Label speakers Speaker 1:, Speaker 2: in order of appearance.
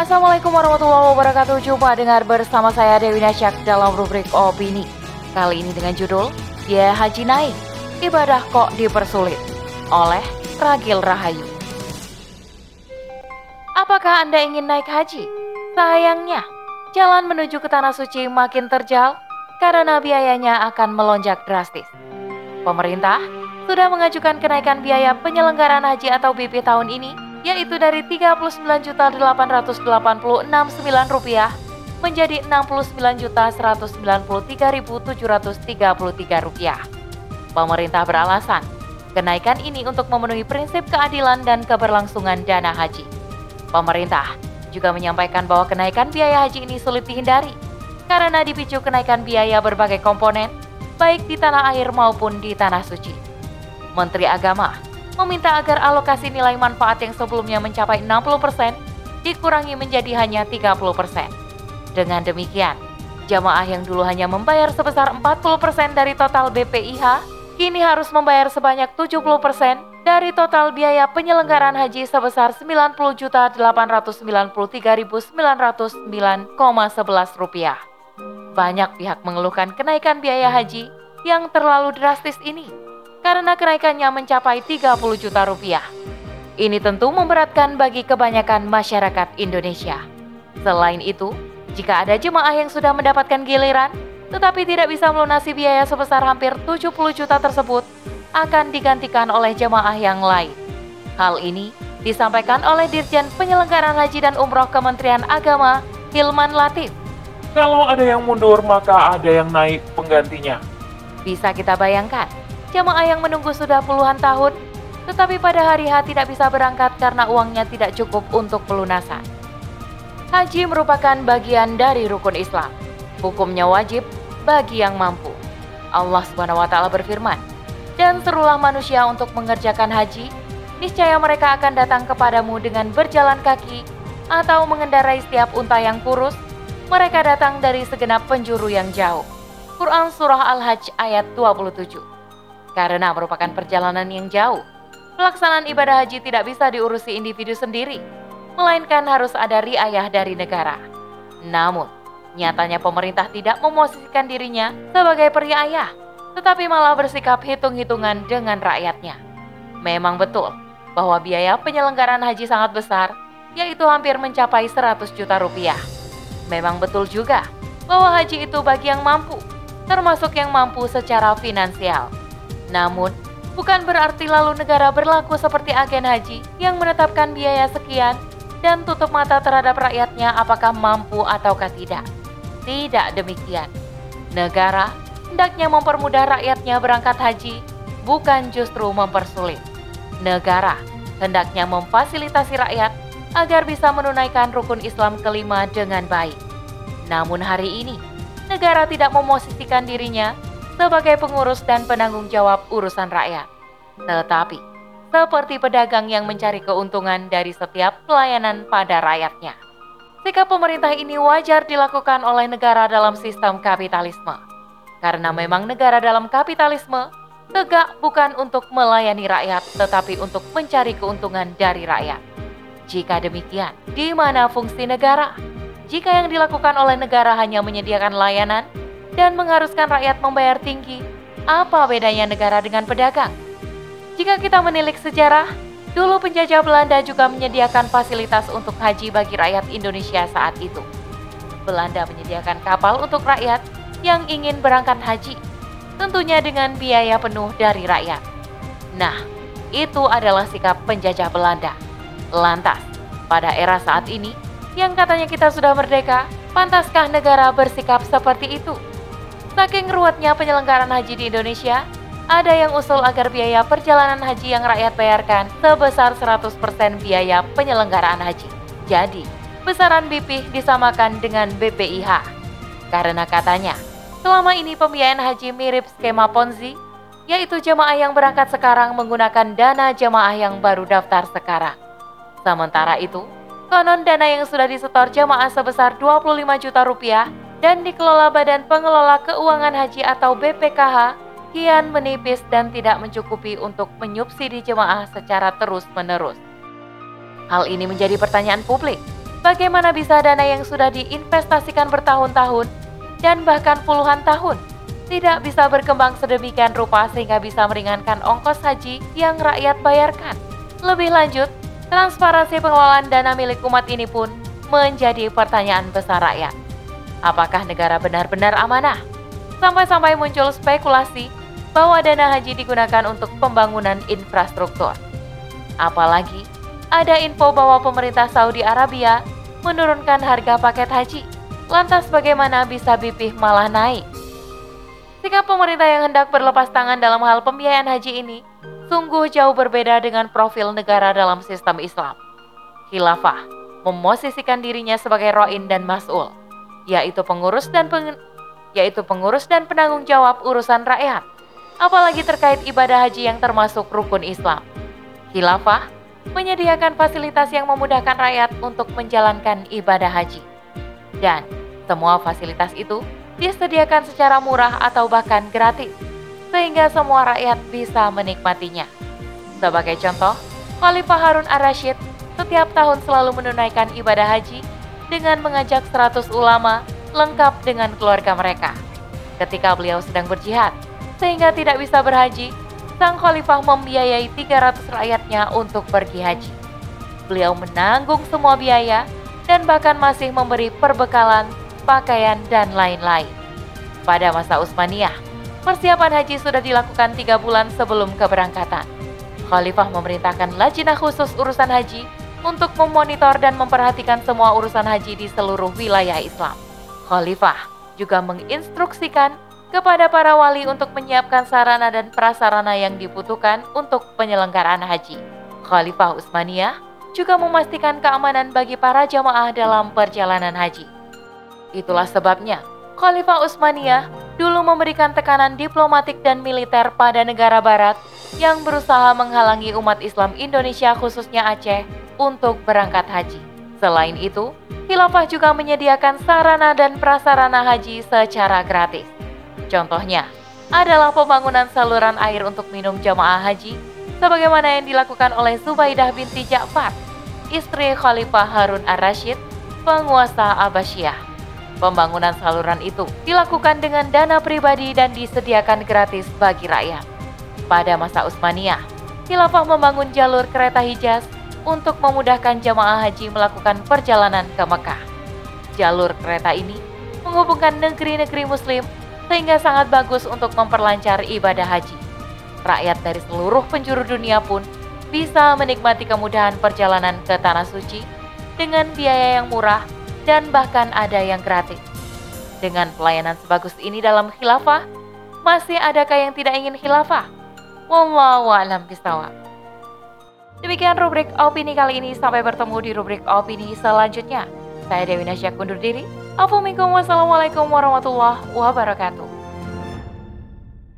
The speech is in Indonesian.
Speaker 1: Assalamualaikum warahmatullahi wabarakatuh. Jumpa dengar bersama saya Dewi Nasyak dalam rubrik opini. Kali ini dengan judul Biaya Haji Naik, Ibadah Kok Dipersulit oleh Ragil Rahayu. Apakah Anda ingin naik haji? Sayangnya, jalan menuju ke Tanah Suci makin terjal karena biayanya akan melonjak drastis. Pemerintah sudah mengajukan kenaikan biaya penyelenggaraan haji atau BP tahun ini, yaitu dari Rp39.886.9 rupiah menjadi Rp69.193.733 rupiah. Pemerintah beralasan, kenaikan ini untuk memenuhi prinsip keadilan dan keberlangsungan dana haji. Pemerintah juga menyampaikan bahwa kenaikan biaya haji ini sulit dihindari karena dipicu kenaikan biaya berbagai komponen, baik di tanah air maupun di tanah suci. Menteri Agama meminta agar alokasi nilai manfaat yang sebelumnya mencapai 60% dikurangi menjadi hanya 30%. Dengan demikian, jamaah yang dulu hanya membayar sebesar 40% dari total BPIH kini harus membayar sebanyak 70% dari total biaya penyelenggaraan haji sebesar Rp90.893.909,11 rupiah. Banyak pihak mengeluhkan kenaikan biaya haji yang terlalu drastis ini karena kenaikannya mencapai 30 juta rupiah. Ini tentu memberatkan bagi kebanyakan masyarakat Indonesia. Selain itu, jika ada jemaah yang sudah mendapatkan giliran, tetapi tidak bisa melunasi biaya sebesar hampir 70 juta tersebut, akan digantikan oleh jemaah yang lain. Hal ini disampaikan oleh Dirjen Penyelenggaraan Haji dan Umroh Kementerian Agama, Hilman Latif.
Speaker 2: Kalau ada yang mundur, maka ada yang naik penggantinya.
Speaker 1: Bisa kita bayangkan, Jemaah yang menunggu sudah puluhan tahun, tetapi pada hari H tidak bisa berangkat karena uangnya tidak cukup untuk pelunasan. Haji merupakan bagian dari rukun Islam. Hukumnya wajib bagi yang mampu. Allah Subhanahu wa taala berfirman, "Dan serulah manusia untuk mengerjakan haji, niscaya mereka akan datang kepadamu dengan berjalan kaki atau mengendarai setiap unta yang kurus. Mereka datang dari segenap penjuru yang jauh." Quran Surah Al-Hajj ayat 27 karena merupakan perjalanan yang jauh. Pelaksanaan ibadah haji tidak bisa diurusi individu sendiri, melainkan harus ada riayah dari negara. Namun, nyatanya pemerintah tidak memosisikan dirinya sebagai periayah, tetapi malah bersikap hitung-hitungan dengan rakyatnya. Memang betul bahwa biaya penyelenggaraan haji sangat besar, yaitu hampir mencapai 100 juta rupiah. Memang betul juga bahwa haji itu bagi yang mampu, termasuk yang mampu secara finansial. Namun, bukan berarti lalu negara berlaku seperti agen haji yang menetapkan biaya sekian dan tutup mata terhadap rakyatnya apakah mampu ataukah tidak. Tidak demikian. Negara hendaknya mempermudah rakyatnya berangkat haji, bukan justru mempersulit. Negara hendaknya memfasilitasi rakyat agar bisa menunaikan rukun Islam kelima dengan baik. Namun hari ini, negara tidak memosisikan dirinya sebagai pengurus dan penanggung jawab urusan rakyat. Tetapi, seperti pedagang yang mencari keuntungan dari setiap pelayanan pada rakyatnya. Sikap pemerintah ini wajar dilakukan oleh negara dalam sistem kapitalisme. Karena memang negara dalam kapitalisme tegak bukan untuk melayani rakyat, tetapi untuk mencari keuntungan dari rakyat. Jika demikian, di mana fungsi negara? Jika yang dilakukan oleh negara hanya menyediakan layanan, dan mengharuskan rakyat membayar tinggi, apa bedanya negara dengan pedagang? Jika kita menilik sejarah, dulu penjajah Belanda juga menyediakan fasilitas untuk haji bagi rakyat Indonesia saat itu. Belanda menyediakan kapal untuk rakyat yang ingin berangkat haji, tentunya dengan biaya penuh dari rakyat. Nah, itu adalah sikap penjajah Belanda. Lantas, pada era saat ini, yang katanya kita sudah merdeka, pantaskah negara bersikap seperti itu? Saking ruwetnya penyelenggaraan haji di Indonesia, ada yang usul agar biaya perjalanan haji yang rakyat bayarkan sebesar 100% biaya penyelenggaraan haji. Jadi, besaran BP disamakan dengan BPIH. Karena katanya, selama ini pembiayaan haji mirip skema Ponzi, yaitu jemaah yang berangkat sekarang menggunakan dana jemaah yang baru daftar sekarang. Sementara itu, konon dana yang sudah disetor jemaah sebesar 25 juta rupiah dan dikelola Badan Pengelola Keuangan Haji atau BPKH kian menipis dan tidak mencukupi untuk menyubsidi jemaah secara terus-menerus. Hal ini menjadi pertanyaan publik. bagaimana bisa dana yang sudah diinvestasikan bertahun-tahun dan bahkan puluhan tahun tidak bisa berkembang sedemikian rupa sehingga bisa meringankan ongkos haji yang rakyat bayarkan. Lebih lanjut, transparansi pengelolaan dana milik umat ini pun menjadi pertanyaan besar rakyat. Apakah negara benar-benar amanah? Sampai-sampai muncul spekulasi bahwa dana haji digunakan untuk pembangunan infrastruktur. Apalagi ada info bahwa pemerintah Saudi Arabia menurunkan harga paket haji. Lantas bagaimana bisa bipih malah naik? Sikap pemerintah yang hendak berlepas tangan dalam hal pembiayaan haji ini sungguh jauh berbeda dengan profil negara dalam sistem Islam. Khilafah memosisikan dirinya sebagai roin dan mas'ul, yaitu pengurus dan peng yaitu pengurus dan penanggung jawab urusan rakyat, apalagi terkait ibadah haji yang termasuk rukun Islam. Khilafah menyediakan fasilitas yang memudahkan rakyat untuk menjalankan ibadah haji. Dan semua fasilitas itu disediakan secara murah atau bahkan gratis, sehingga semua rakyat bisa menikmatinya. Sebagai contoh, Khalifah Harun ar-Rashid setiap tahun selalu menunaikan ibadah haji dengan mengajak 100 ulama lengkap dengan keluarga mereka. Ketika beliau sedang berjihad, sehingga tidak bisa berhaji, sang khalifah membiayai 300 rakyatnya untuk pergi haji. Beliau menanggung semua biaya dan bahkan masih memberi perbekalan, pakaian, dan lain-lain. Pada masa Utsmaniyah, persiapan haji sudah dilakukan tiga bulan sebelum keberangkatan. Khalifah memerintahkan lajnah khusus urusan haji untuk memonitor dan memperhatikan semua urusan haji di seluruh wilayah Islam. Khalifah juga menginstruksikan kepada para wali untuk menyiapkan sarana dan prasarana yang dibutuhkan untuk penyelenggaraan haji. Khalifah Utsmaniyah juga memastikan keamanan bagi para jamaah dalam perjalanan haji. Itulah sebabnya Khalifah Utsmaniyah dulu memberikan tekanan diplomatik dan militer pada negara barat yang berusaha menghalangi umat Islam Indonesia khususnya Aceh untuk berangkat haji. Selain itu, Khilafah juga menyediakan sarana dan prasarana haji secara gratis. Contohnya adalah pembangunan saluran air untuk minum jamaah haji sebagaimana yang dilakukan oleh Zubaidah binti Ja'far, istri Khalifah Harun ar-Rashid, penguasa Abbasiyah. Pembangunan saluran itu dilakukan dengan dana pribadi dan disediakan gratis bagi rakyat. Pada masa Utsmaniyah, Khilafah membangun jalur kereta Hijaz untuk memudahkan jamaah haji melakukan perjalanan ke Mekah. Jalur kereta ini menghubungkan negeri-negeri muslim sehingga sangat bagus untuk memperlancar ibadah haji. Rakyat dari seluruh penjuru dunia pun bisa menikmati kemudahan perjalanan ke Tanah Suci dengan biaya yang murah dan bahkan ada yang gratis. Dengan pelayanan sebagus ini dalam khilafah, masih adakah yang tidak ingin khilafah? Wallahu a'lam. Demikian rubrik opini kali ini. Sampai bertemu di rubrik opini selanjutnya. Saya Dewi Nasya undur diri. Assalamualaikum warahmatullahi wabarakatuh.